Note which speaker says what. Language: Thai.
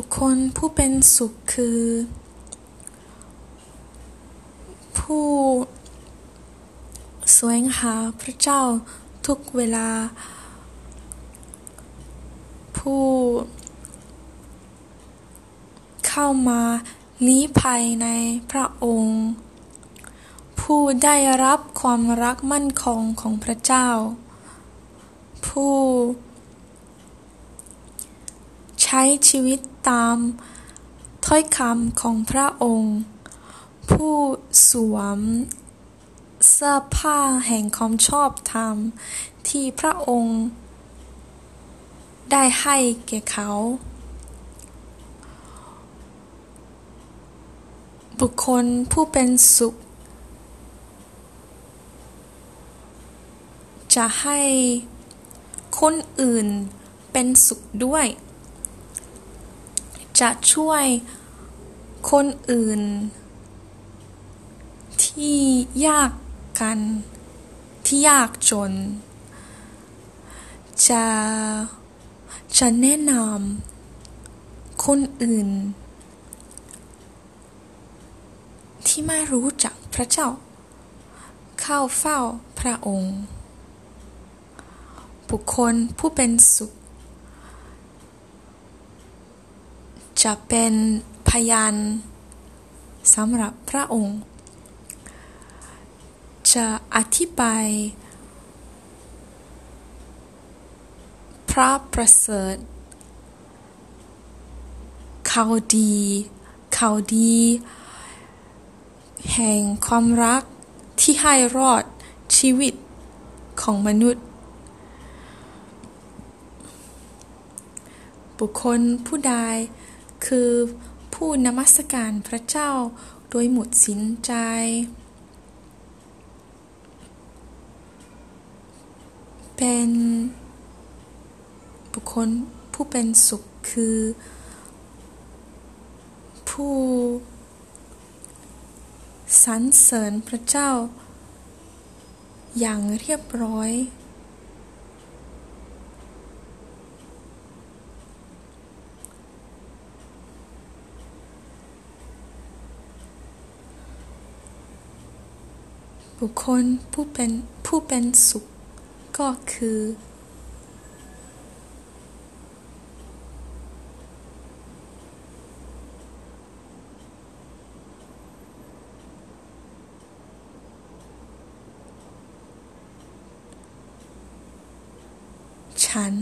Speaker 1: บุคคลผู้เป็นสุขคือ ผู้สวงหาพระเจ้าทุกเวลา ผู้เข้ามาลี้ภัยในพระองค์ ผู้ได้รับความรักมั่นคงของพระเจ้า ผู้ ใช้ชีวิตตามถ้อยคำของพระองค์ ผู้สวมเสื้อผ้าแห่งความชอบธรรม ที่พระองค์ ได้ให้แก่เขา บุคคลผู้เป็นสุข จะให้คนอื่นเป็นสุขด้วย จะช่วยคนอื่น ที่ยากกันที่ยากจน จะจะแนะนำคนอื่น ที่ไม่รู้จักพระเจ้า เข้าเฝ้าพระองค์ บุคคลผู้เป็นสุข จะเป็นพยานสำหรับพระองค์ จะอธิบาย พระประเสริฐข่าวดีข่าวดี แห่งความรักที่ให้รอดชีวิตของมนุษย์ บุคคลผู้ใด คือผู้นมัสการพระเจ้าโดยหมดสินใจ เป็นบุคคลผู้เป็นสุขคือ ผู้สรรเสริญพระเจ้า อย่างเรียบร้อย บุคคลผู้เป็นผู้เป็นสุขก็คือ ฉัน